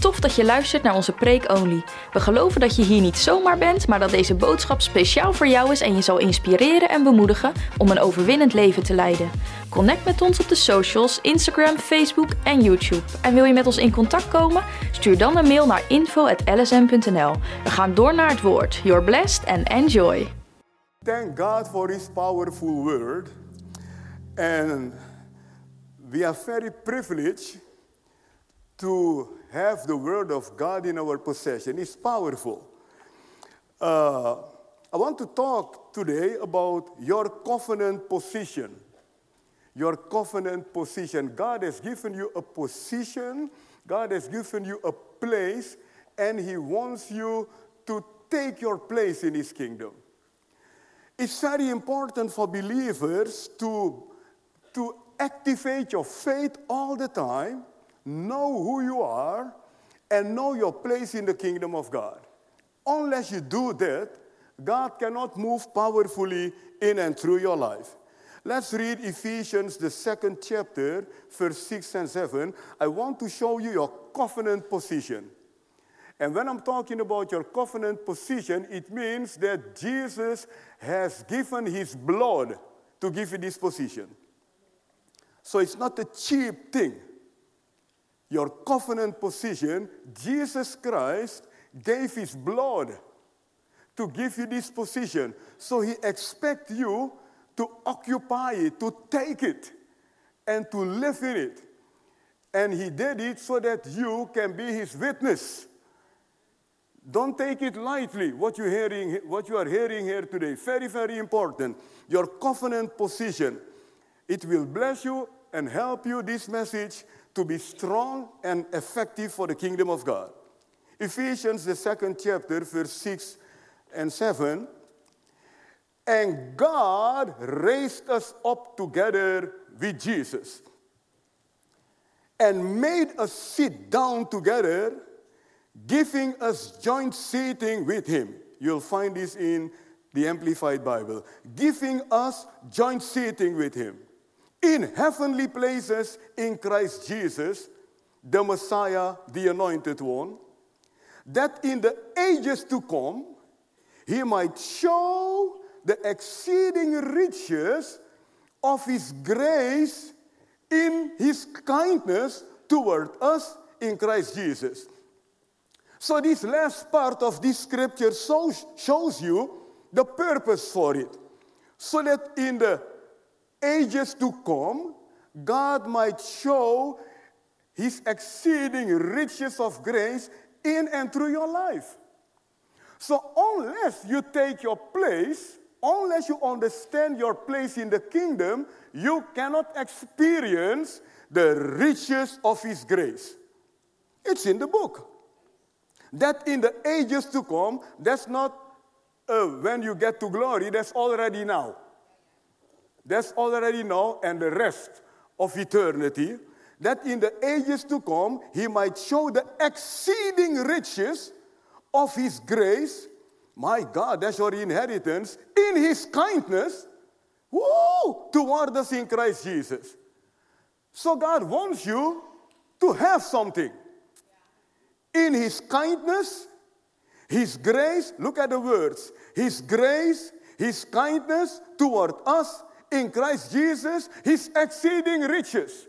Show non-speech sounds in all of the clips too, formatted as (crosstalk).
tof dat je luistert naar onze Preek Only. We geloven dat je hier niet zomaar bent, maar dat deze boodschap speciaal voor jou is en je zal inspireren en bemoedigen om een overwinnend leven te leiden. Connect met ons op de socials, Instagram, Facebook en YouTube. En wil je met ons in contact komen? Stuur dan een mail naar info.lsm.nl. We gaan door naar het woord. You're blessed and enjoy. Thank God for His powerful word. And we are very privileged to have the word of God in our possession. is powerful. Uh, I want to talk today about your covenant position. Your covenant position. God has given you a position, God has given you a place, and He wants you to take your place in His kingdom. It's very important for believers to, to activate your faith all the time, know who you are, and know your place in the kingdom of God. Unless you do that, God cannot move powerfully in and through your life. Let's read Ephesians, the second chapter, verse 6 and 7. I want to show you your covenant position. And when I'm talking about your covenant position, it means that Jesus has given his blood to give you this position. So it's not a cheap thing. Your covenant position, Jesus Christ gave his blood to give you this position. So he expects you to occupy it, to take it, and to live in it. And he did it so that you can be his witness. Don't take it lightly, what, you're hearing, what you are hearing here today. Very, very important. Your covenant position. It will bless you and help you, this message, to be strong and effective for the kingdom of God. Ephesians, the second chapter, verse 6 and 7. And God raised us up together with Jesus and made us sit down together, giving us joint seating with Him. You'll find this in the Amplified Bible. Giving us joint seating with Him in heavenly places in Christ Jesus, the Messiah, the Anointed One, that in the ages to come, He might show the exceeding riches of his grace in his kindness toward us in Christ Jesus. So, this last part of this scripture shows, you the purpose for it. So that in the ages to come, God might show his exceeding riches of grace in and through your life. So, unless you take your place unless you understand your place in the kingdom, you cannot experience the riches of His grace. It's in the book. That in the ages to come, that's not uh, when you get to glory, that's already now. That's already now, and the rest of eternity. That in the ages to come, He might show the exceeding riches of His grace my God, that's your inheritance in His kindness woo, toward us in Christ Jesus. So God wants you to have something. In His kindness, His grace, look at the words His grace, His kindness toward us in Christ Jesus, His exceeding riches.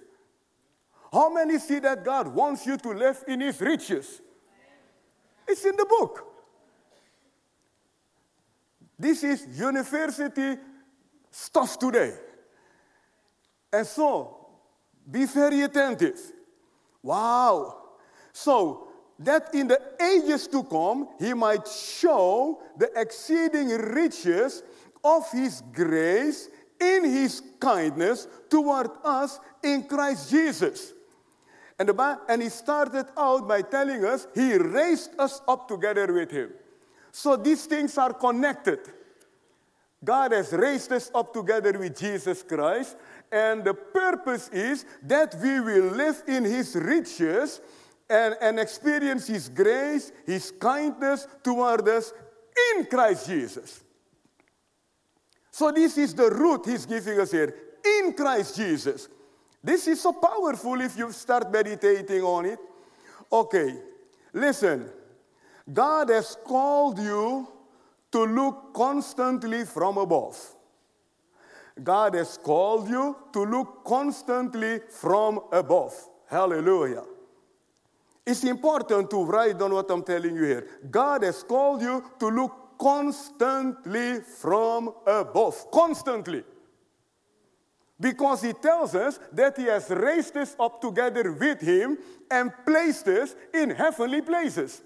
How many see that God wants you to live in His riches? It's in the book. This is university stuff today. And so, be very attentive. Wow. So, that in the ages to come, he might show the exceeding riches of his grace in his kindness toward us in Christ Jesus. And, the, and he started out by telling us he raised us up together with him. So these things are connected. God has raised us up together with Jesus Christ, and the purpose is that we will live in His riches and, and experience His grace, His kindness toward us in Christ Jesus. So, this is the root He's giving us here in Christ Jesus. This is so powerful if you start meditating on it. Okay, Listen, God has called you to look constantly from above. God has called you to look constantly from above. Hallelujah. It's important to write down what I'm telling you here. God has called you to look constantly from above. Constantly. Because he tells us that he has raised us up together with him and placed us in heavenly places.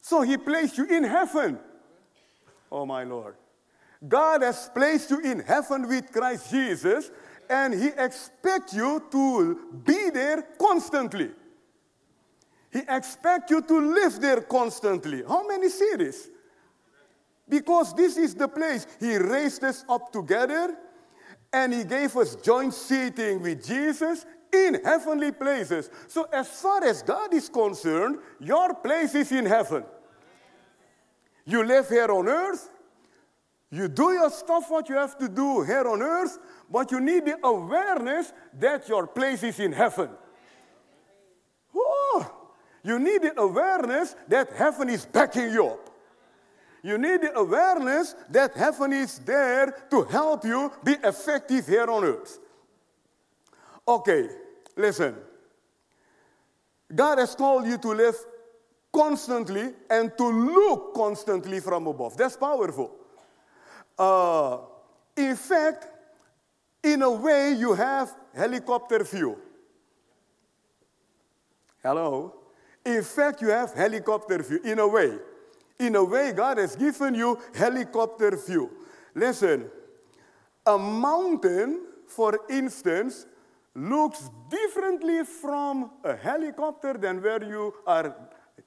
So he placed you in heaven. Oh, my Lord. God has placed you in heaven with Christ Jesus, and he expects you to be there constantly. He expects you to live there constantly. How many series? Because this is the place. He raised us up together and he gave us joint seating with Jesus in heavenly places. So, as far as God is concerned, your place is in heaven. You live here on earth, you do your stuff, what you have to do here on earth, but you need the awareness that your place is in heaven. Oh, you need the awareness that heaven is backing you up. You need the awareness that heaven is there to help you be effective here on earth. Okay, listen. God has called you to live constantly and to look constantly from above. That's powerful. Uh, in fact, in a way, you have helicopter view. Hello? In fact, you have helicopter view, in a way. In a way, God has given you helicopter view. Listen, a mountain, for instance, looks differently from a helicopter than where you are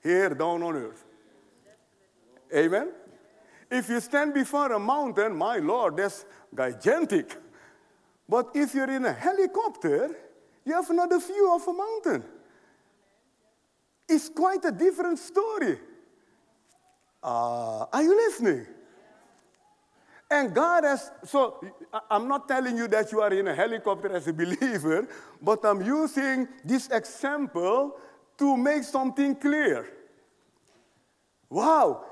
here down on earth. Amen? If you stand before a mountain, my Lord, that's gigantic. But if you're in a helicopter, you have another view of a mountain. It's quite a different story. Uh, are you listening? And God has, so I'm not telling you that you are in a helicopter as a (laughs) believer, but I'm using this example to make something clear. Wow,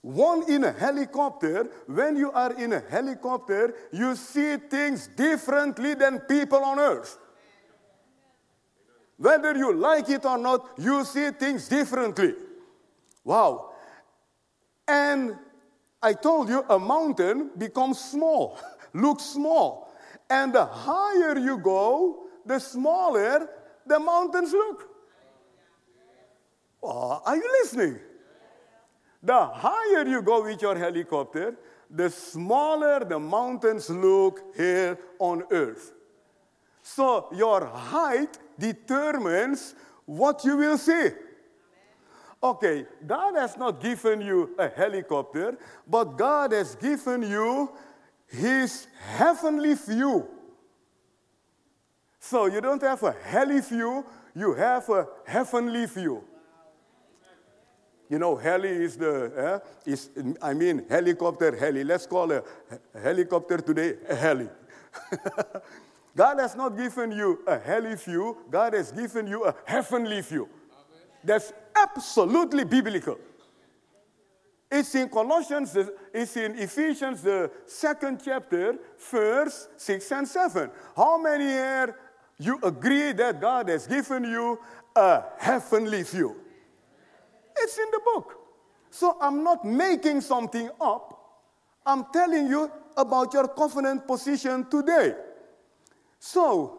one in a helicopter, when you are in a helicopter, you see things differently than people on earth. Whether you like it or not, you see things differently. Wow. And I told you a mountain becomes small, (laughs) looks small. And the higher you go, the smaller the mountains look. Oh, are you listening? The higher you go with your helicopter, the smaller the mountains look here on earth. So your height determines what you will see. Okay, God has not given you a helicopter, but God has given you His heavenly view. So you don't have a heli view, you have a heavenly view. You know, heli is the, eh, is, I mean, helicopter, heli. Let's call a, helicopter today a heli. (laughs) God has not given you a heli view, God has given you a heavenly view. That's absolutely biblical. It's in Colossians, it's in Ephesians, the second chapter, verse 6 and 7. How many here you agree that God has given you a heavenly view? It's in the book. So I'm not making something up. I'm telling you about your covenant position today. So,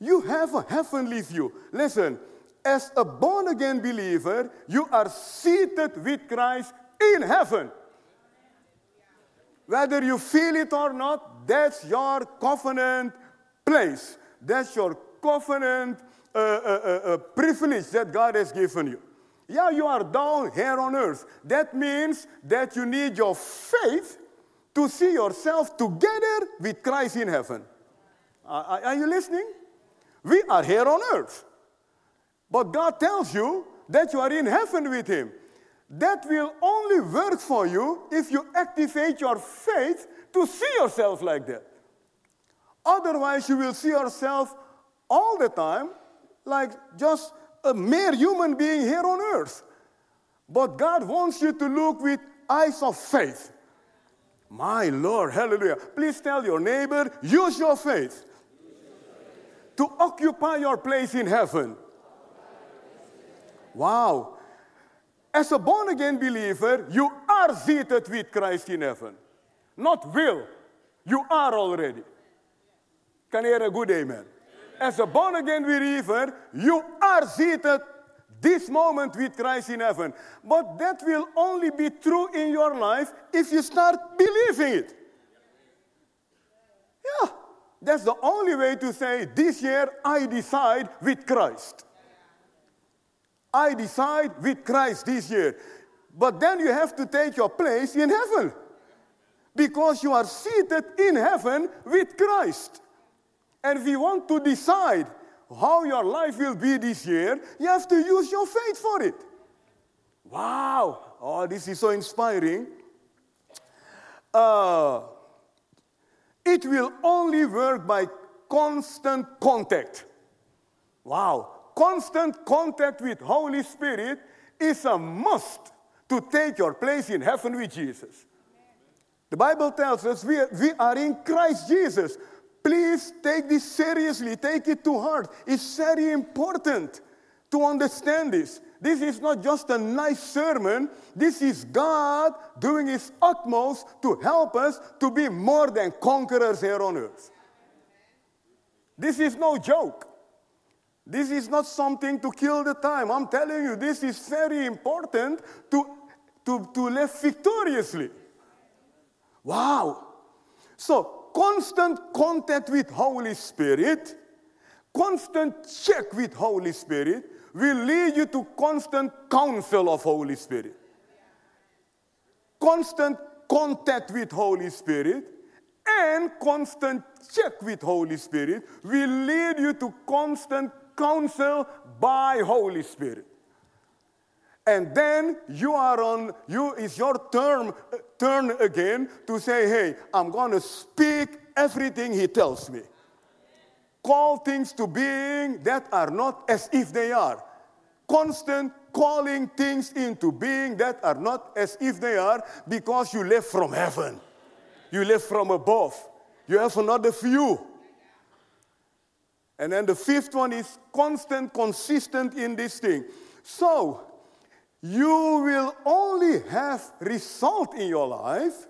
you have a heavenly view. Listen, as a born again believer, you are seated with Christ in heaven. Whether you feel it or not, that's your covenant place. That's your covenant uh, uh, uh, uh privilege that God has given you. Yeah, you are down here on earth. That means that you need your faith to see yourself together with Christ in heaven. Are, are you listening? We are here on earth. But God tells you that you are in heaven with Him. That will only work for you if you activate your faith to see yourself like that. Otherwise, you will see yourself all the time like just a mere human being here on earth. But God wants you to look with eyes of faith. My Lord, hallelujah. Please tell your neighbor, use your faith to occupy your place in heaven. Wow. As a born again believer, you are seated with Christ in heaven. Not will, you are already. Can I hear a good amen? As a born again believer, you are seated this moment with Christ in heaven. But that will only be true in your life if you start believing it. Yeah, that's the only way to say, This year I decide with Christ. I decide with Christ this year. But then you have to take your place in heaven because you are seated in heaven with Christ. And you want to decide how your life will be this year, you have to use your faith for it. Wow! Oh, this is so inspiring. Uh, it will only work by constant contact. Wow! Constant contact with Holy Spirit is a must to take your place in heaven with Jesus. The Bible tells us we, we are in Christ Jesus. Please take this seriously, take it to heart. It's very important to understand this. This is not just a nice sermon, this is God doing His utmost to help us to be more than conquerors here on earth. This is no joke. This is not something to kill the time. I'm telling you, this is very important to, to, to live victoriously. Wow. So, constant contact with Holy Spirit, constant check with Holy Spirit will lead you to constant counsel of Holy Spirit. Constant contact with Holy Spirit and constant check with Holy Spirit will lead you to constant counsel by Holy Spirit. And then you are on, you, it's your turn, turn again to say, hey, I'm going to speak everything he tells me. Call things to being that are not as if they are. Constant calling things into being that are not as if they are because you live from heaven. You live from above. You have another view. And then the fifth one is constant, consistent in this thing. So, you will only have result in your life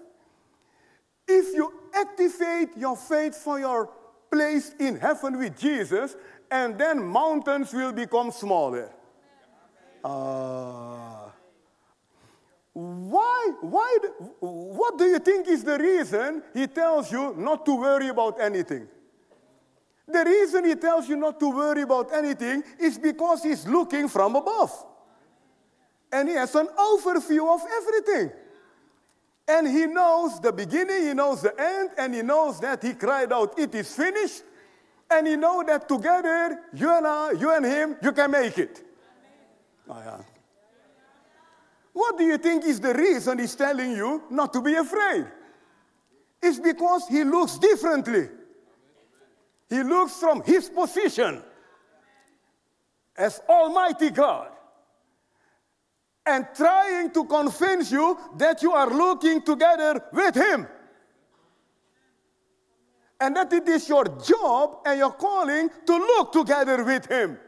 if you activate your faith for your place in heaven with Jesus, and then mountains will become smaller. Uh, why, why, what do you think is the reason he tells you not to worry about anything? The reason he tells you not to worry about anything is because he's looking from above. And he has an overview of everything. And he knows the beginning, he knows the end, and he knows that he cried out, It is finished. And he knows that together, you and I, you and him, you can make it. Oh, yeah. What do you think is the reason he's telling you not to be afraid? It's because he looks differently. He looks from his position as Almighty God and trying to convince you that you are looking together with Him. And that it is your job and your calling to look together with Him.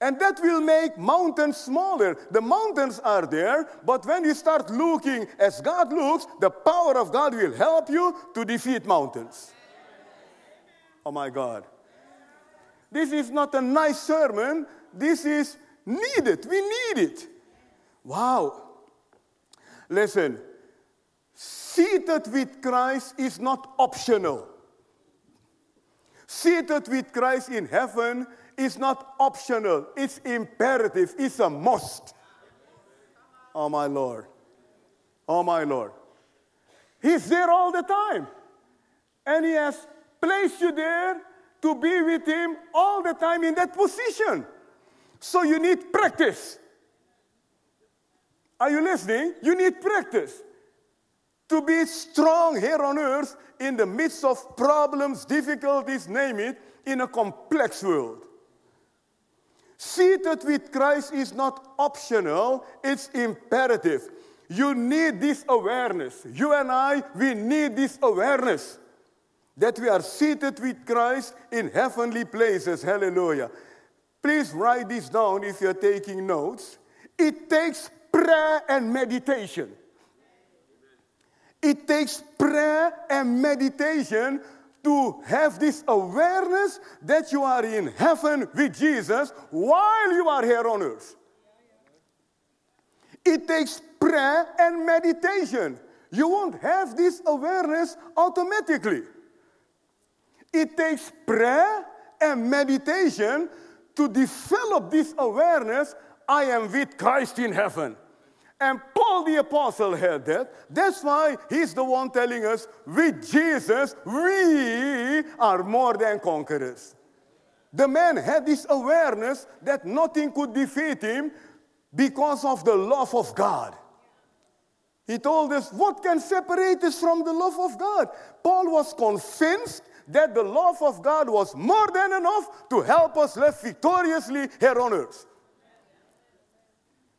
And that will make mountains smaller. The mountains are there, but when you start looking as God looks, the power of God will help you to defeat mountains. Oh my God. This is not a nice sermon. This is needed. We need it. Wow. Listen, seated with Christ is not optional. Seated with Christ in heaven is not optional, it's imperative, it's a must. Oh, my Lord. Oh, my Lord. He's there all the time. And He has placed you there to be with Him all the time in that position. So you need practice. Are you listening? You need practice to be strong here on earth in the midst of problems, difficulties, name it, in a complex world. Seated with Christ is not optional, it's imperative. You need this awareness. You and I, we need this awareness that we are seated with Christ in heavenly places. Hallelujah. Please write this down if you're taking notes. It takes prayer and meditation. It takes prayer and meditation to have this awareness that you are in heaven with Jesus while you are here on earth. It takes prayer and meditation. You won't have this awareness automatically. It takes prayer and meditation to develop this awareness I am with Christ in heaven. And Paul the Apostle had that. That's why he's the one telling us with Jesus, we are more than conquerors. The man had this awareness that nothing could defeat him because of the love of God. He told us, What can separate us from the love of God? Paul was convinced that the love of God was more than enough to help us live victoriously here on earth.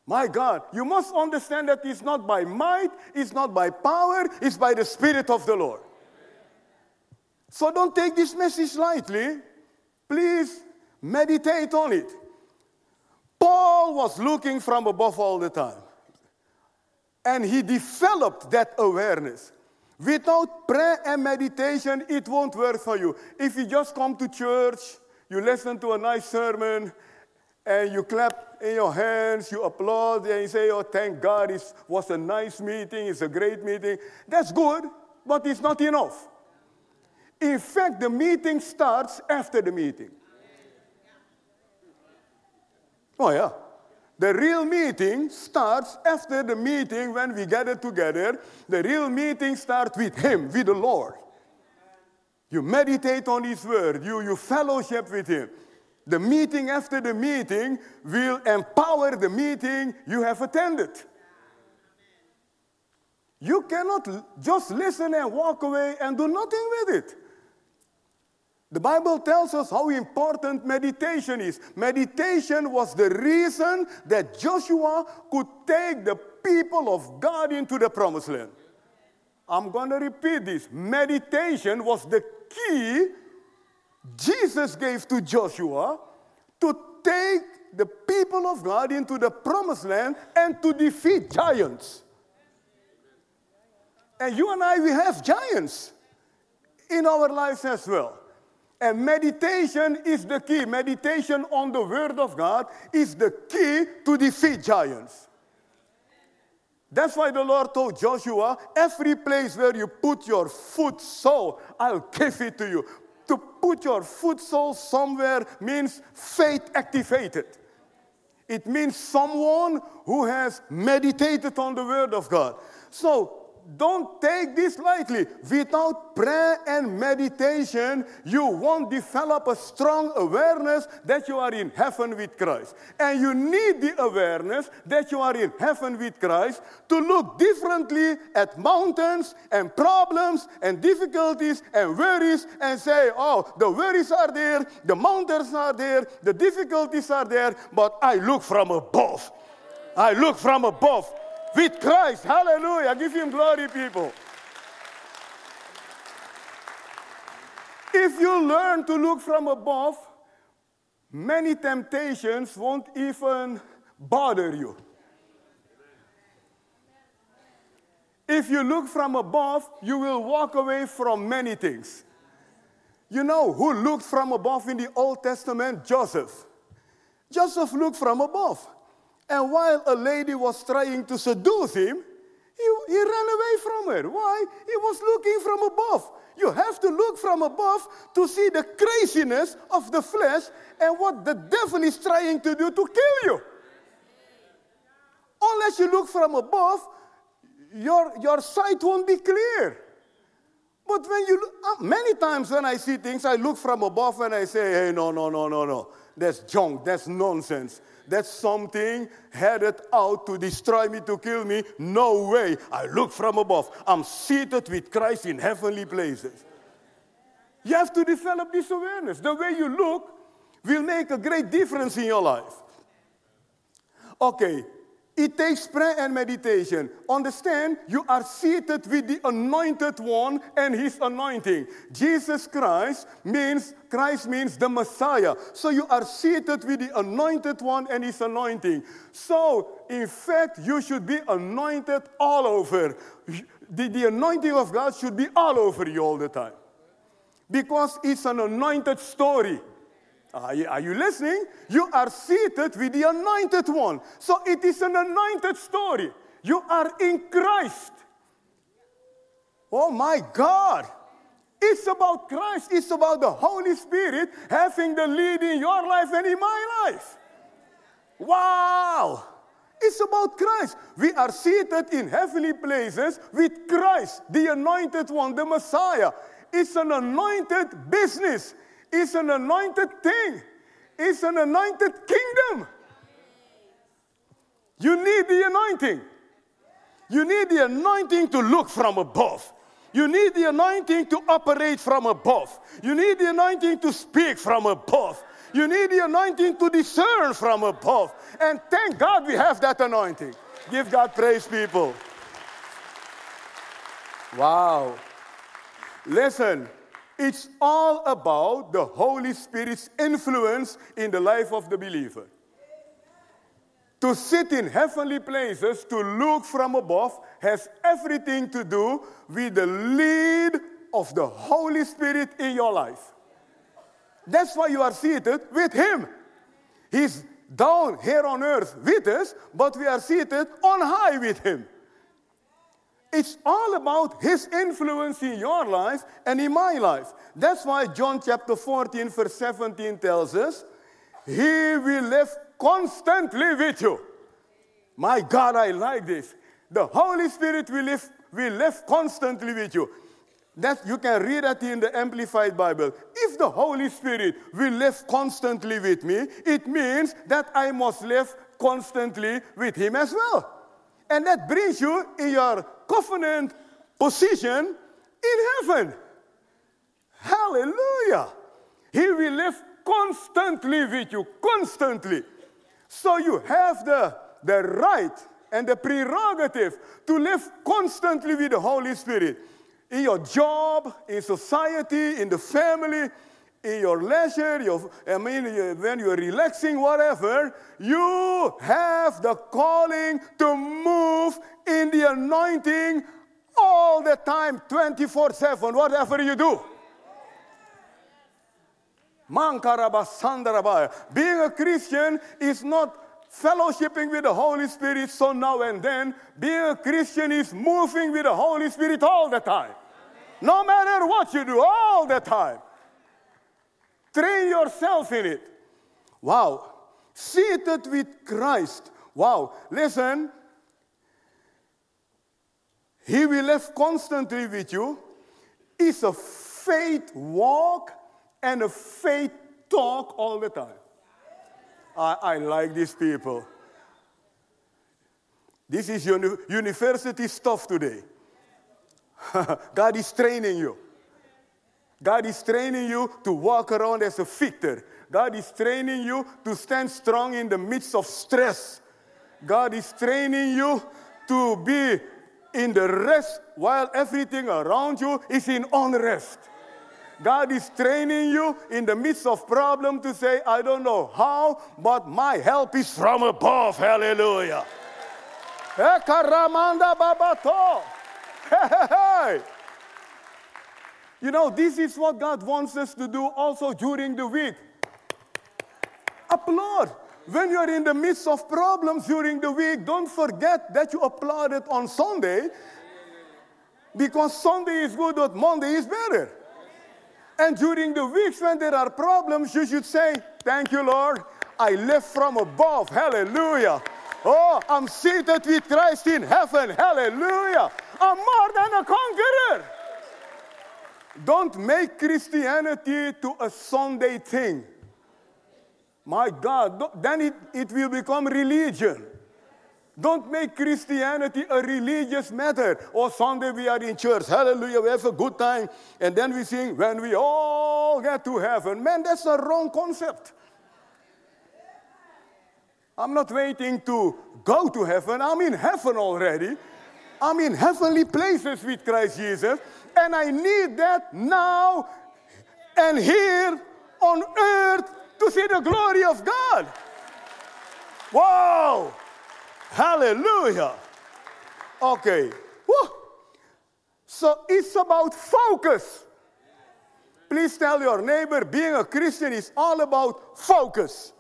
My God, you must understand that it's not by might, it's not by power, it's by the Spirit of the Lord. So don't take this message lightly. Please meditate on it. Paul was looking from above all the time. And he developed that awareness. Without prayer and meditation, it won't work for you. If you just come to church, you listen to a nice sermon, and you clap in your hands, you applaud, and you say, Oh, thank God, it was a nice meeting, it's a great meeting. That's good, but it's not enough. In fact, the meeting starts after the meeting. Oh, yeah. The real meeting starts after the meeting when we gather together. The real meeting starts with Him, with the Lord. You meditate on His word, you, you fellowship with Him. The meeting after the meeting will empower the meeting you have attended. You cannot just listen and walk away and do nothing with it. The Bible tells us how important meditation is. Meditation was the reason that Joshua could take the people of God into the promised land. I'm going to repeat this. Meditation was the key Jesus gave to Joshua to take the people of God into the promised land and to defeat giants. And you and I, we have giants in our lives as well. And meditation is the key. Meditation on the Word of God is the key to defeat giants. That's why the Lord told Joshua, every place where you put your foot so I'll give it to you. To put your foot sole somewhere means faith activated. It means someone who has meditated on the Word of God. So don't take this lightly. Without prayer and meditation, you won't develop a strong awareness that you are in heaven with Christ. And you need the awareness that you are in heaven with Christ to look differently at mountains and problems and difficulties and worries and say, oh, the worries are there, the mountains are there, the difficulties are there, but I look from above. I look from above with Christ. Hallelujah. Give him glory, people. If you learn to look from above, many temptations won't even bother you. If you look from above, you will walk away from many things. You know who looked from above in the Old Testament? Joseph. Joseph looked from above. And while a lady was trying to seduce him, he, he ran away from her. Why? He was looking from above. You have to look from above to see the craziness of the flesh and what the devil is trying to do to kill you. Unless you look from above, your, your sight won't be clear. But when you look, uh, many times when I see things, I look from above and I say, hey, no, no, no, no, no. That's junk, that's nonsense that something headed out to destroy me, to kill me. No way. I look from above. I'm seated with Christ in heavenly places. You have to develop this awareness. The way you look will make a great difference in your life. Okay, it takes prayer and meditation. Understand, you are seated with the anointed one and his anointing. Jesus Christ means, Christ means the Messiah. So you are seated with the anointed one and his anointing. So, in fact, you should be anointed all over. The, the anointing of God should be all over you all the time. Because it's an anointed story. Are you, are you, listening? You are seated with the anointed one. So it is an anointed story. You are in Christ. Oh my God. It's about Christ. It's about the Holy Spirit having the lead in your life and in my life. Wow. It's about Christ. We are seated in heavenly places with Christ, the anointed one, the Messiah. It's an anointed business. It's an anointed thing. It's an anointed kingdom. You need the anointing. You need the anointing to look from above. You need the anointing to operate from above. You need the anointing to speak from above. You need the anointing to discern from above. And thank God we have that anointing. Give God praise, people. Wow. Listen, it's all about the Holy Spirit's influence in the life of the believer. To sit in heavenly places, to look from above, has everything to do with the lead of the Holy Spirit in your life. That's why you are seated with Him. He's down here on earth with us, but we are seated on high with Him. It's all about His influence in your life and in my life. That's why John chapter 14, verse 17 tells us, He will live constantly with you. My God, I like this. The Holy Spirit will live, will live constantly with you. That you can read that in the Amplified Bible. If the Holy Spirit will live constantly with me, it means that I must live constantly with Him as well. And that brings you in your covenant position in heaven. Hallelujah. He will live constantly with you, constantly. So you have the, the right and the prerogative to live constantly with the Holy Spirit. In your job, in society, in the family, in your leisure, your, I mean, when you're relaxing, whatever, you have the calling to move in the anointing all the time, 24 7, whatever you do. Being a Christian is not fellowshipping with the Holy Spirit so now and then. Being a Christian is moving with the Holy Spirit all the time. No matter what you do, all the time. Train yourself in it. Wow. Seated with Christ. Wow. Listen. He will live constantly with you. It's a faith walk and a faith talk all the time. I, I like these people. This is uni- university stuff today. (laughs) God is training you. God is training you to walk around as a victor. God is training you to stand strong in the midst of stress. God is training you to be in the rest while everything around you is in unrest. God is training you in the midst of problem to say, I don't know how, but my help is from above. Hallelujah. (laughs) You know, this is what God wants us to do also during the week. Applaud. When you're in the midst of problems during the week, don't forget that you applauded on Sunday because Sunday is good, but Monday is better. And during the weeks when there are problems, you should say, Thank you, Lord. I live from above. Hallelujah. Oh, I'm seated with Christ in heaven. Hallelujah. I'm more than a conqueror. Don't make Christianity to a Sunday thing. My God, then it, it will become religion. Don't make Christianity a religious matter. Oh, Sunday we are in church. Hallelujah. We have a good time. And then we sing, when we all get to heaven. Man, that's a wrong concept. I'm not waiting to go to heaven. I'm in heaven already. I'm in heavenly places with Christ Jesus. And I need that now and here on earth to see the glory of God. Wow! Hallelujah. Okay. Woo. So it's about focus. Please tell your neighbor being a Christian is all about focus.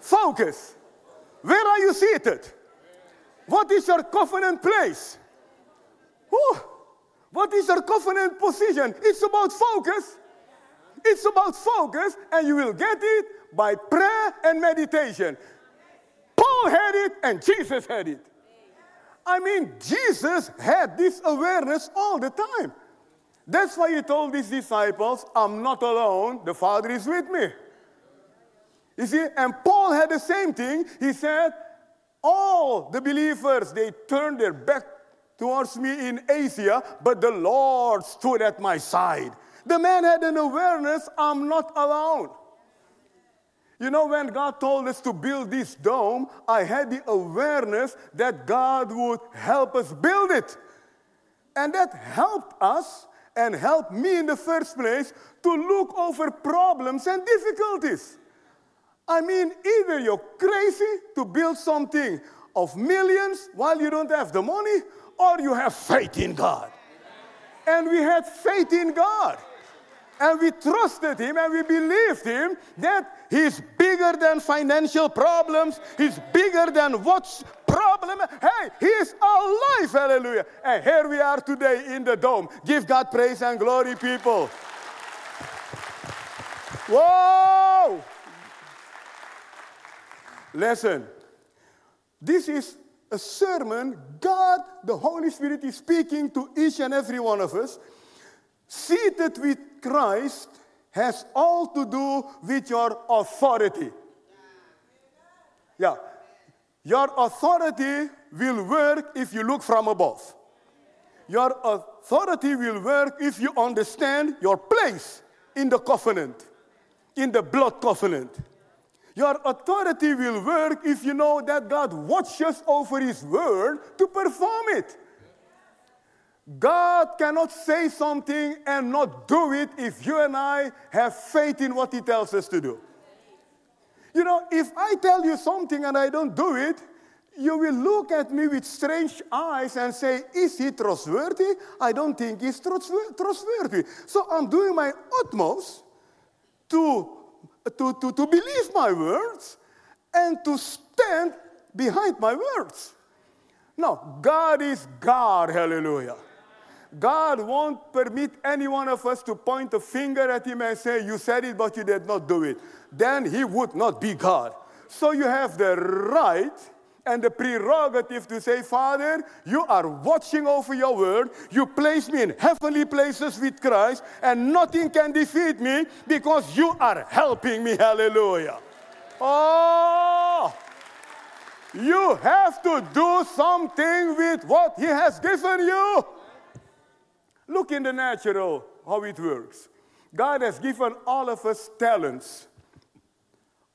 Focus. Where are you seated? What is your covenant place? Whew. What is your covenant position? It's about focus. It's about focus, and you will get it by prayer and meditation. Paul had it, and Jesus had it. I mean, Jesus had this awareness all the time. That's why he told his disciples, I'm not alone, the Father is with me. You see, and Paul had the same thing. He said, All the believers, they turned their back towards me in Asia, but the Lord stood at my side. The man had an awareness I'm not alone. You know, when God told us to build this dome, I had the awareness that God would help us build it. And that helped us and helped me in the first place to look over problems and difficulties. I mean, either you're crazy to build something of millions while you don't have the money, or you have faith in God. And we had faith in God. And we trusted Him and we believed Him that He's bigger than financial problems. He's bigger than what's problem. Hey, He is alive. Hallelujah. And here we are today in the dome. Give God praise and glory, people. Whoa! Listen, this is a sermon God, the Holy Spirit, is speaking to each and every one of us. Seated with Christ has all to do with your authority. Yeah. Your authority will work if you look from above. Your authority will work if you understand your place in the covenant, in the blood covenant. Your authority will work if you know that God watches over His word to perform it. God cannot say something and not do it if you and I have faith in what He tells us to do. You know, if I tell you something and I don't do it, you will look at me with strange eyes and say, Is he trustworthy? I don't think he's trustworthy. So I'm doing my utmost to to, to, to believe my words and to stand behind my words. No, God is God, hallelujah. God won't permit any one of us to point a finger at him and say, You said it, but you did not do it. Then he would not be God. So you have the right and the prerogative to say, Father, you are watching over your word. You place me in heavenly places with Christ, and nothing can defeat me because you are helping me. Hallelujah. Oh, you have to do something with what He has given you. Look in the natural how it works. God has given all of us talents.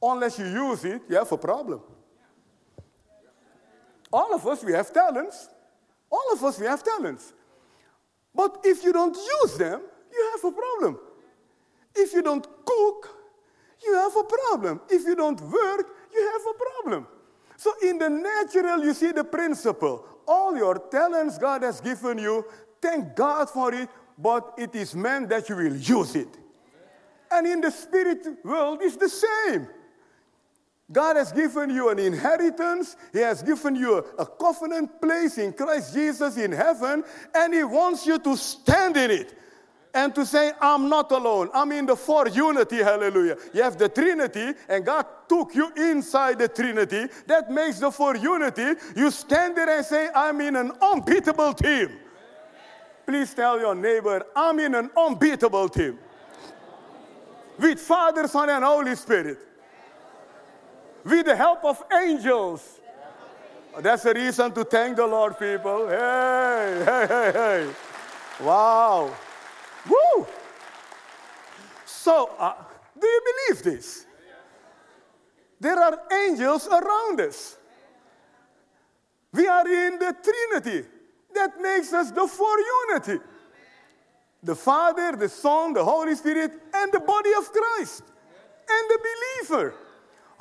Unless you use it, you have a problem. All of us, we have talents. All of us, we have talents. But if you don't use them, you have a problem. If you don't cook, you have a problem. If you don't work, you have a problem. So, in the natural, you see the principle. All your talents God has given you, thank God for it, but it is meant that you will use it. And in the spirit world, it's the same. God has given you an inheritance. He has given you a, a, covenant place in Christ Jesus in heaven, and He wants you to stand in it and to say, I'm not alone. I'm in the four unity, hallelujah. You have the Trinity, and God took you inside the Trinity. That makes the four unity. You stand there and say, I'm in an unbeatable team. Please tell your neighbor, I'm in an unbeatable team. With Father, Son, and Holy Spirit with the help of angels. That's a reason to thank the Lord, people. Hey, hey, hey, hey. Wow. Woo! So, uh, do you believe this? there are angels around us. We are in the Trinity. That makes us the four unity the Father, the Son, the Holy Spirit, and the body of Christ, and the believer.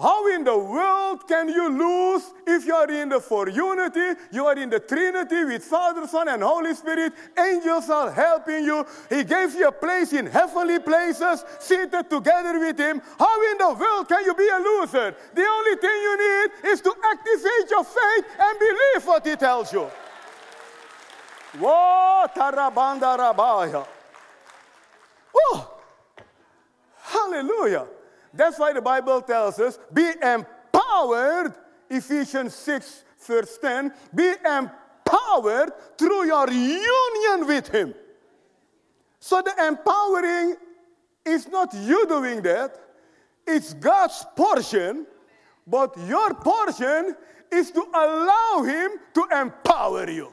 How in the world can you lose if you are in the four unity, you are in the Trinity with Father, Son, and Holy Spirit? Angels are helping you. He gave you a place in heavenly places, seated together with Him. How in the world can you be a loser? The only thing you need is to activate your faith and believe what He tells you. Whoa, rabaya. Oh, hallelujah. That's why the Bible tells us be empowered, Ephesians 6, verse 10, be empowered through your union with Him. So the empowering is not you doing that, it's God's portion, but your portion is to allow Him to empower you.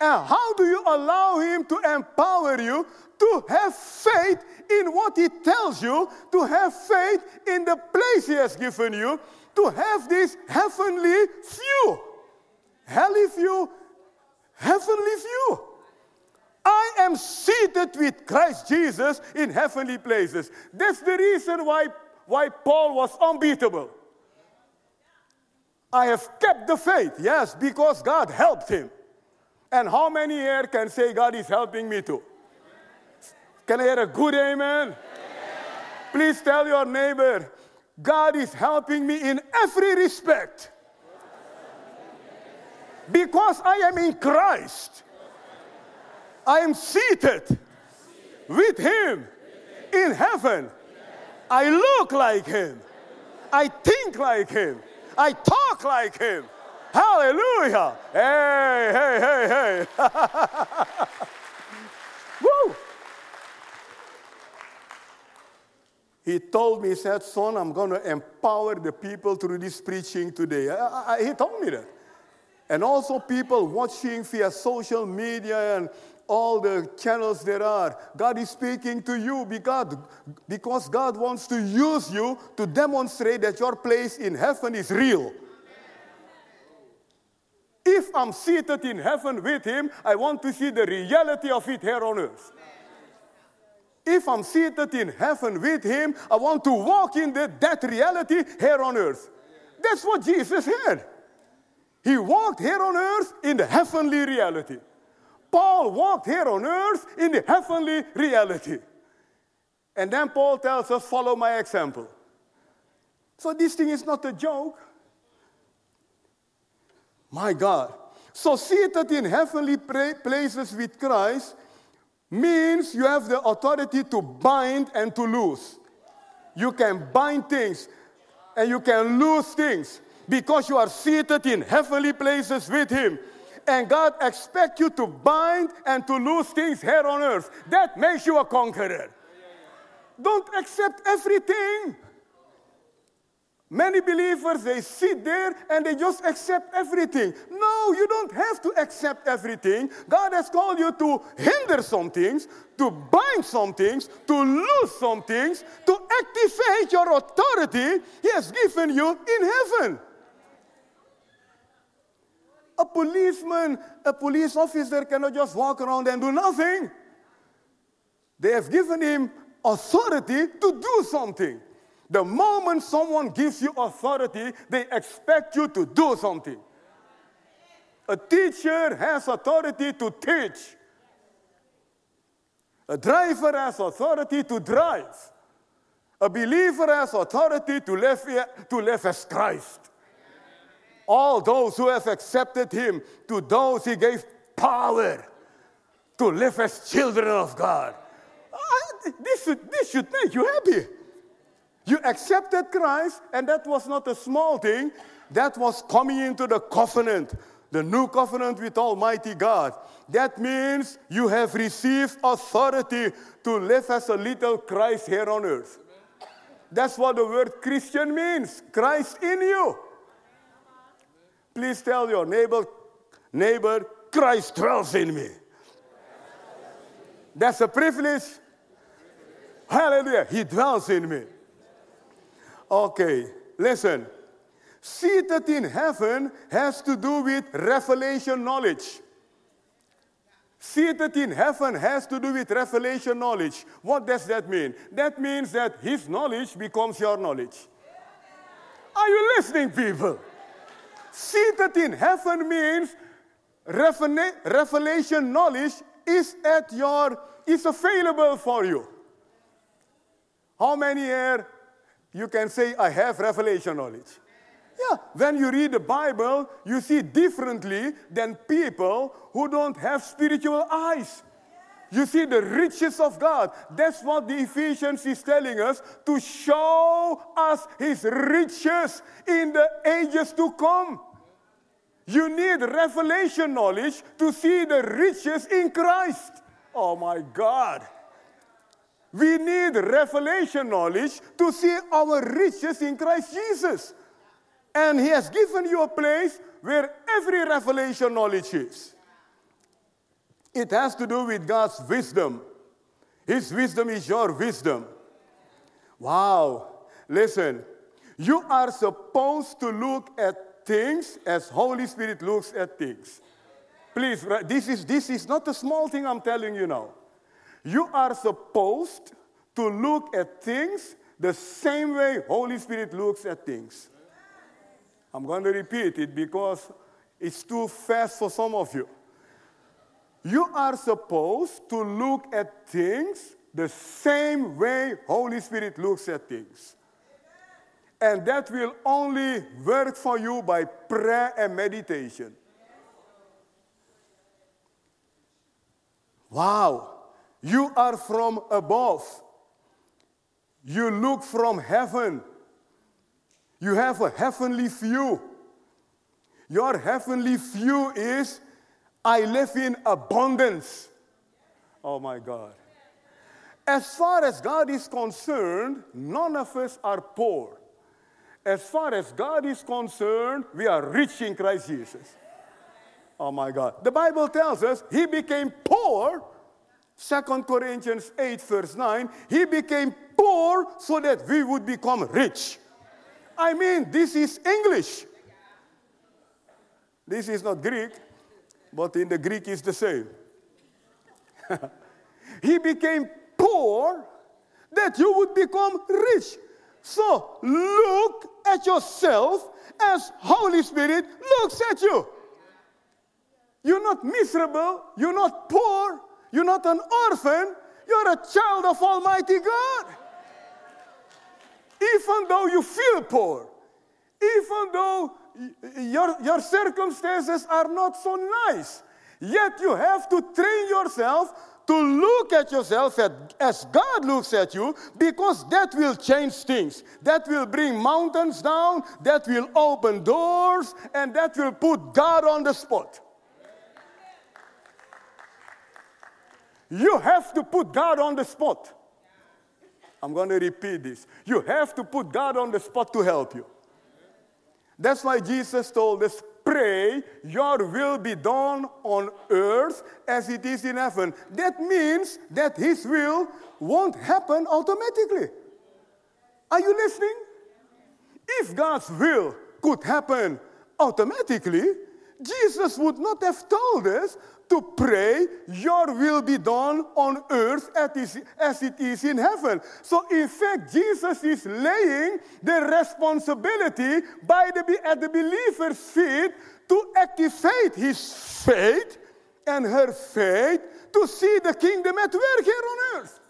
And how do you allow Him to empower you? To have faith in what He tells you, to have faith in the place He has given you, to have this heavenly view. Heavenly view, heavenly view. I am seated with Christ Jesus in heavenly places. That's the reason why, why Paul was unbeatable. I have kept the faith, yes, because God helped him. And how many here can say, God is helping me too? Can I hear a good amen? amen? Please tell your neighbor, God is helping me in every respect. Because I am in Christ. I am seated with Him in heaven. I look like Him. I think like Him. I talk like Him. Hallelujah. Hey, hey, hey, hey. (laughs) Woo. He told me, he said, Son, I'm going to empower the people through this preaching today. I, I, he told me that. And also, people watching via social media and all the channels there are. God is speaking to you because, because God wants to use you to demonstrate that your place in heaven is real. If I'm seated in heaven with him, I want to see the reality of it here on earth. If I'm seated in heaven with him, I want to walk in the, that reality here on earth. That's what Jesus had. He walked here on earth in the heavenly reality. Paul walked here on earth in the heavenly reality. And then Paul tells us, follow my example. So this thing is not a joke. My God. So seated in heavenly places with Christ means you have the authority to bind and to loose. You can bind things and you can loose things because you are seated in heavenly places with Him. And God expects you to bind and to loose things here on earth. That makes you a conqueror. Don't accept everything. Many believers, they sit there and they just accept everything. No, you don't have to accept everything. God has called you to hinder some things, to bind some things, to lose some things, to activate your authority He has given you in heaven. A policeman, a police officer cannot just walk around and do nothing. They have given him authority to do something. The moment someone gives you authority, they expect you to do something. A teacher has authority to teach. A driver has authority to drive. A believer has authority to live, to live as Christ. All those who have accepted Him, to those He gave power to live as children of God. Ah, this should, this should make you happy. You accepted Christ, and that was not a small thing. That was coming into the covenant, the new covenant with Almighty God. That means you have received authority to live as a little Christ here on earth. That's what the word Christian means Christ in you. Please tell your neighbor, neighbor, Christ dwells in me. That's a privilege. Hallelujah. He dwells in me. Okay. Listen. Seated in heaven has to do with revelation knowledge. Seated in heaven has to do with revelation knowledge. What does that mean? That means that his knowledge becomes your knowledge. Are you listening, people? Seated in heaven means revelation knowledge is at your is available for you. How many here you can say I have revelation knowledge? Yeah, when you read the Bible, you see differently than people who don't have spiritual eyes. You see the riches of God. That's what the Ephesians is telling us to show us his riches in the ages to come. You need revelation knowledge to see the riches in Christ. Oh my God. We need revelation knowledge to see our riches in Christ Jesus. And He has given you a place where every revelation knowledge is. It has to do with God's wisdom. His wisdom is your wisdom. Wow. Listen, you are supposed to look at things as Holy Spirit looks at things. Please, this is, this is not a small thing I'm telling you now. You are supposed to look at things the same way Holy Spirit looks at things. I'm going to repeat it because it's too fast for some of you. You are supposed to look at things the same way Holy Spirit looks at things. And that will only work for you by prayer and meditation. Wow, you are from above. You look from heaven. You have a heavenly view. Your heavenly view is I live in abundance. Oh my God. As far as God is concerned, none of us are poor. As far as God is concerned, we are rich in Christ Jesus. Oh my God. The Bible tells us he became poor. 2 Corinthians 8, verse 9. He became poor so that we would become rich. I mean, this is English. This is not Greek, but in the Greek is the same. (laughs) he became poor that you would become rich. So look at yourself as Holy Spirit looks at you. You're not miserable. You're not poor. You're not an orphan. You're a child of Almighty God. Even though you feel poor, even though your, your circumstances are not so nice, yet you have to train yourself to look at yourself as God looks at you because that will change things. That will bring mountains down, that will open doors, and that will put God on the spot. You have to put God on the spot. I'm going to repeat this. You have to put God on the spot to help you. That's why Jesus told us pray, your will be done on earth as it is in heaven. That means that his will won't happen automatically. Are you listening? If God's will could happen automatically, Jesus would not have told us to pray, Your will be done on earth as it is in heaven. So, in fact, Jesus is laying the responsibility by the, at the believer's feet to activate his faith and her faith to see the kingdom at work here on earth.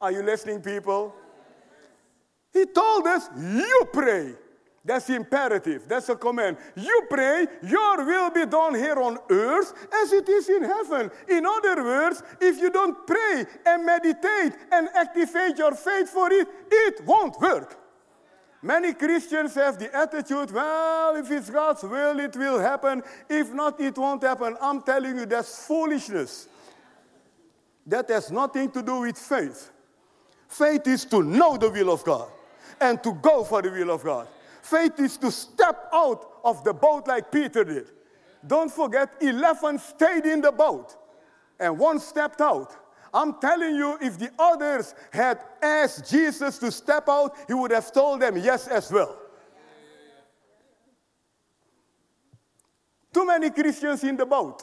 Are you listening, people? He told us, You pray. That's imperative. That's a command. You pray, your will be done here on earth as it is in heaven. In other words, if you don't pray and meditate and activate your faith for it, it won't work. Many Christians have the attitude, well, if it's God's will, it will happen. If not, it won't happen. I'm telling you, that's foolishness. That has nothing to do with faith. Faith is to know the will of God and to go for the will of God. Faith is to step out of the boat like Peter did. Don't forget, 11 stayed in the boat and one stepped out. I'm telling you, if the others had asked Jesus to step out, he would have told them yes as well. Too many Christians in the boat.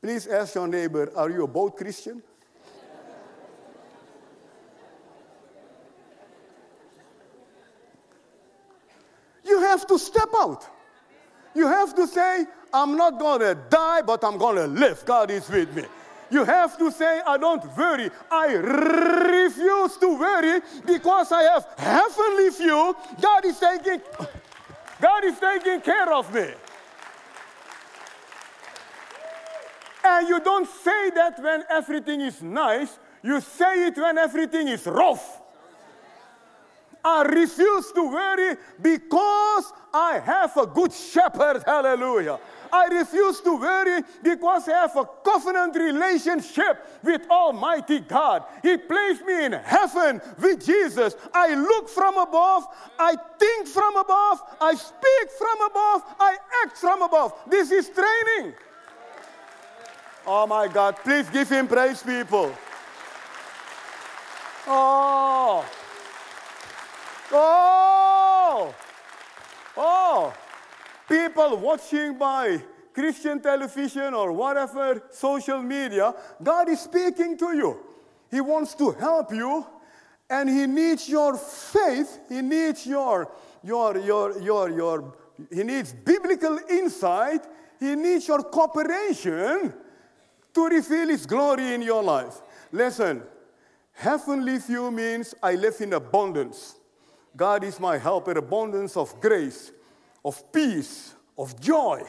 Please ask your neighbor, are you a boat Christian? you have to step out. You have to say, I'm not going to die, but I'm going to live. God is with me. You have to say, I don't worry. I refuse to worry because I have heavenly view. God is taking, God is taking care of me. And you don't say that when everything is nice. You say it when everything is rough. I refuse to worry because I have a good shepherd. Hallelujah. I refuse to worry because I have a covenant relationship with Almighty God. He placed me in heaven with Jesus. I look from above, I think from above, I speak from above, I act from above. This is training. Oh my God, please give him praise, people. Oh. Oh! Oh! People watching by Christian television or whatever, social media, God is speaking to you. He wants to help you and He needs your faith. He needs your, your, your, your, your, He needs biblical insight. He needs your cooperation to reveal His glory in your life. Listen, heavenly view means I live in abundance. God is my helper, abundance of grace, of peace, of joy.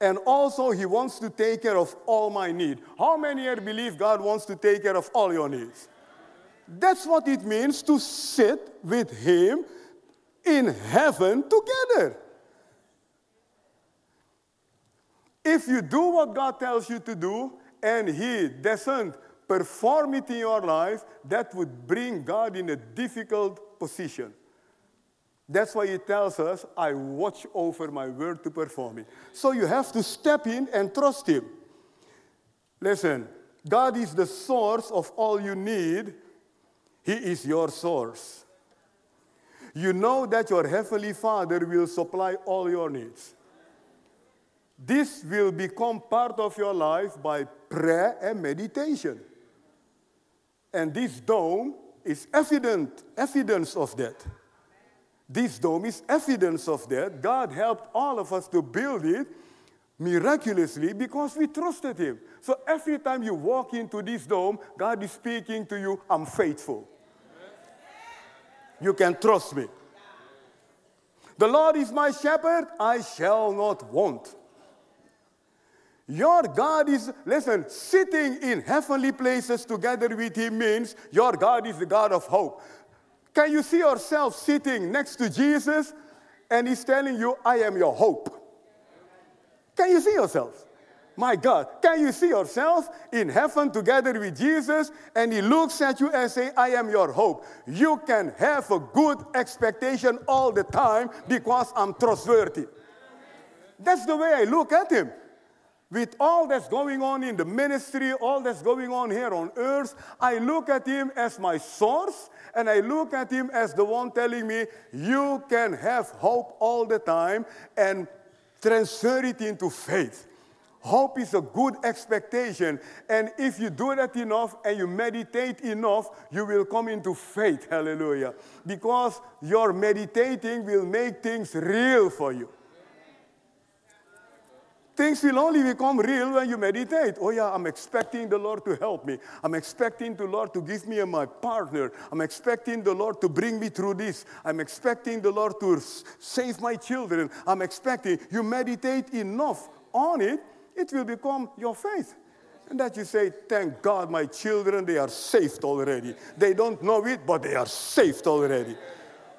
And also, He wants to take care of all my need. How many here believe God wants to take care of all your needs? That's what it means to sit with Him in heaven together. If you do what God tells you to do and He doesn't perform it in your life, that would bring God in a difficult position. That's why he tells us, I watch over my word to perform it. So you have to step in and trust him. Listen, God is the source of all you need, he is your source. You know that your heavenly Father will supply all your needs. This will become part of your life by prayer and meditation. And this dome is evident, evidence of that. This dome is evidence of that. God helped all of us to build it miraculously because we trusted Him. So every time you walk into this dome, God is speaking to you, I'm faithful. You can trust me. The Lord is my shepherd, I shall not want. Your God is, listen, sitting in heavenly places together with Him means your God is the God of hope. Can you see yourself sitting next to Jesus and he's telling you, I am your hope? Can you see yourself? My God, can you see yourself in heaven together with Jesus and he looks at you and say, I am your hope. You can have a good expectation all the time because I'm trustworthy. That's the way I look at him. With all that's going on in the ministry, all that's going on here on earth, I look at him as my source and I look at him as the one telling me, you can have hope all the time and transfer it into faith. Hope is a good expectation. And if you do that enough and you meditate enough, you will come into faith. Hallelujah. Because your meditating will make things real for you. Things will only become real when you meditate. Oh, yeah, I'm expecting the Lord to help me. I'm expecting the Lord to give me my partner. I'm expecting the Lord to bring me through this. I'm expecting the Lord to save my children. I'm expecting you meditate enough on it, it will become your faith. And that you say, Thank God, my children, they are saved already. They don't know it, but they are saved already.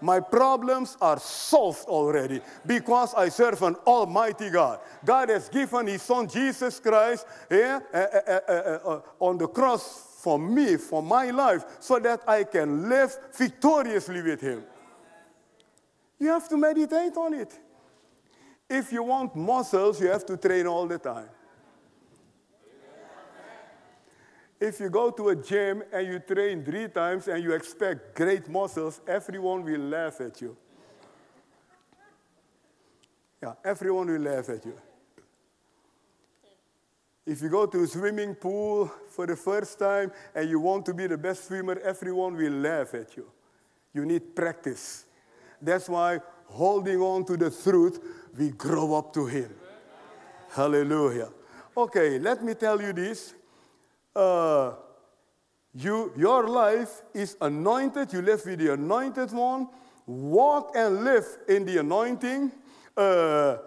My problems are solved already because I serve an almighty God. God has given his son Jesus Christ yeah, uh, uh, uh, on the cross for me, for my life, so that I can live victoriously with him. You have to meditate on it. If you want muscles, you have to train all the time. If you go to a gym and you train three times and you expect great muscles, everyone will laugh at you. Yeah, everyone will laugh at you. If you go to a swimming pool for the first time and you want to be the best swimmer, everyone will laugh at you. You need practice. That's why holding on to the truth, we grow up to Him. Hallelujah. Okay, let me tell you this. Uh, you, your life is anointed. You live with the anointed one. Walk and live in the anointing. Uh,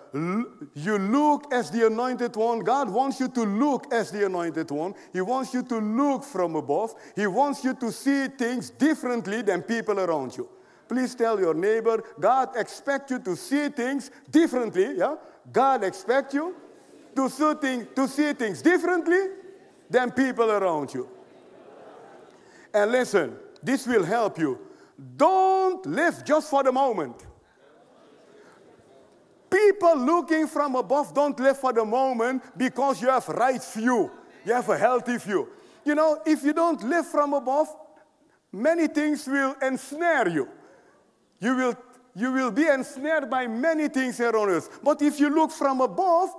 you look as the anointed one. God wants you to look as the anointed one. He wants you to look from above. He wants you to see things differently than people around you. Please tell your neighbor, God expects you to see things differently. Yeah? God expects you to see, things, to see things differently than people around you. And listen, this will help you. Don't live just for the moment. People looking from above don't live for the moment because you have right view. You have a healthy view. You know, if you don't live from above, many things will ensnare you. You will, you will be ensnared by many things on earth. But if you look from above,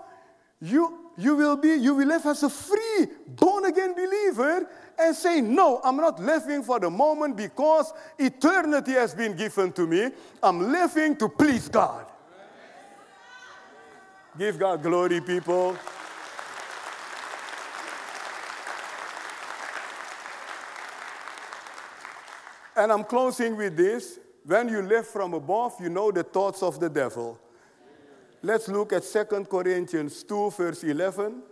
you you will be, you will live as a free, born again believer and say, No, I'm not living for the moment because eternity has been given to me. I'm living to please God. Give God glory, people. And I'm closing with this. When you live from above, you know the thoughts of the devil. Let's look at 2 Corinthians 2, verse 11.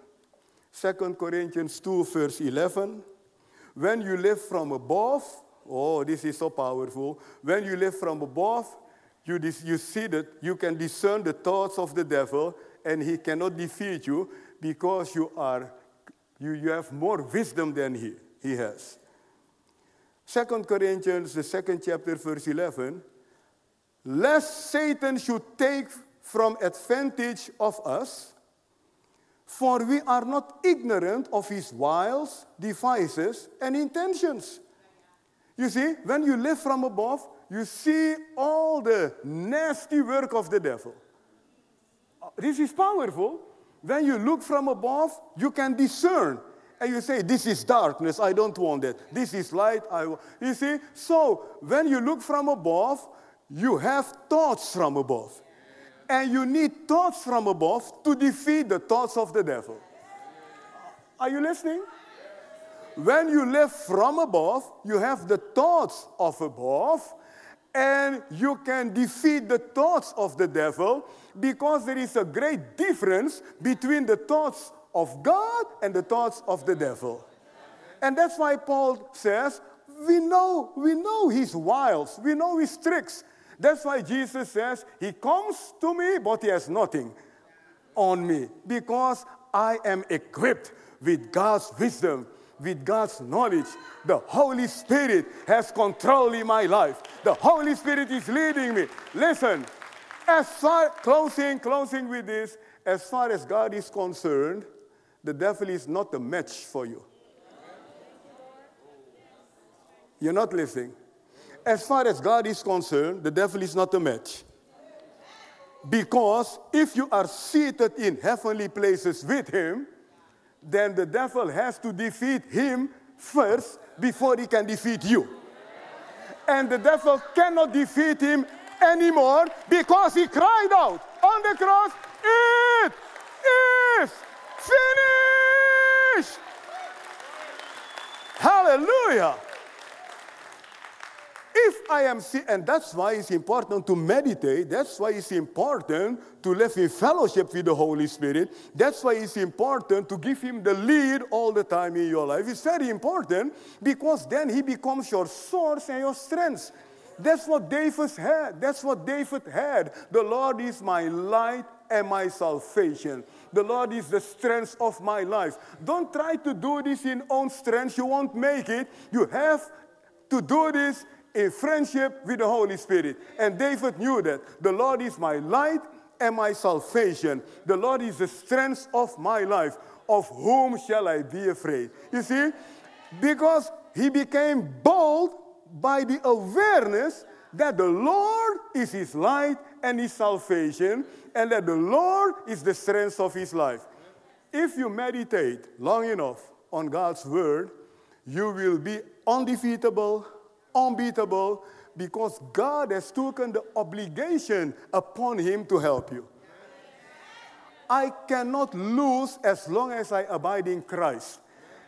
2 Corinthians 2, verse 11. When you live from above, oh, this is so powerful. When you live from above, you, you see that you can discern the thoughts of the devil, and he cannot defeat you because you, are, you, you have more wisdom than he, he has. 2 Corinthians, the second chapter, verse 11. Lest Satan should take from advantage of us, for we are not ignorant of his wiles, devices, and intentions. You see, when you live from above, you see all the nasty work of the devil. This is powerful. When you look from above, you can discern. And you say, This is darkness, I don't want that. This is light, I want. You see? So, when you look from above, you have thoughts from above. And you need thoughts from above to defeat the thoughts of the devil. Are you listening? When you live from above, you have the thoughts of above, and you can defeat the thoughts of the devil because there is a great difference between the thoughts of God and the thoughts of the devil. And that's why Paul says, we know, we know his wiles, we know his tricks, that's why Jesus says, He comes to me, but He has nothing on me because I am equipped with God's wisdom, with God's knowledge. The Holy Spirit has control in my life. The Holy Spirit is leading me. Listen, as far, closing, closing with this, as far as God is concerned, the devil is not a match for you. You're not listening as far as God is concerned, the devil is not a match. Because if you are seated in heavenly places with him, then the devil has to defeat him first before he can defeat you. And the devil cannot defeat him anymore because he cried out on the cross, It is finished! Hallelujah! If I am, and that's why it's important to meditate, that's why it's important to live in fellowship with the Holy Spirit, that's why it's important to give Him the lead all the time in your life. It's very important because then He becomes your source and your strength. That's what David had. That's what David had. The Lord is my light and my salvation. The Lord is the strength of my life. Don't try to do this in own strength. You won't make it. You have to do this in friendship with the Holy Spirit. And David knew that the Lord is my light and my salvation. The Lord is the strength of my life. Of whom shall I be afraid? You see, because he became bold by the awareness that the Lord is his light and his salvation, and that the Lord is the strength of his life. If you meditate long enough on God's word, you will be undefeatable, unbeatable, because God has taken the obligation upon him to help you. I cannot lose as long as I abide in Christ.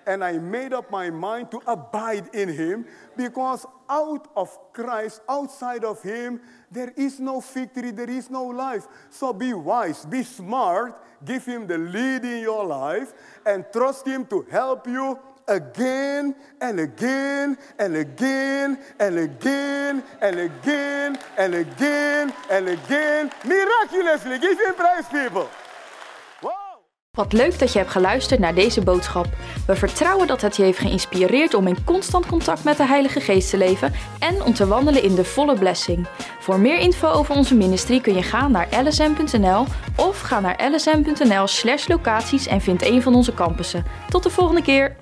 And I made up my mind to abide in him because out of Christ, outside of him, there is no victory, there is no life. So be wise, be smart, give him the lead in your life, and trust him to help you again and again and again and again and again and again and again. Miraculously, give him praise, people. Wat leuk dat je hebt geluisterd naar deze boodschap. We vertrouwen dat het je heeft geïnspireerd om in constant contact met de Heilige Geest te leven en om te wandelen in de volle blessing. Voor meer info over onze ministry kun je gaan naar lsm.nl of ga naar lsm.nl/locaties en vind een van onze campussen. Tot de volgende keer.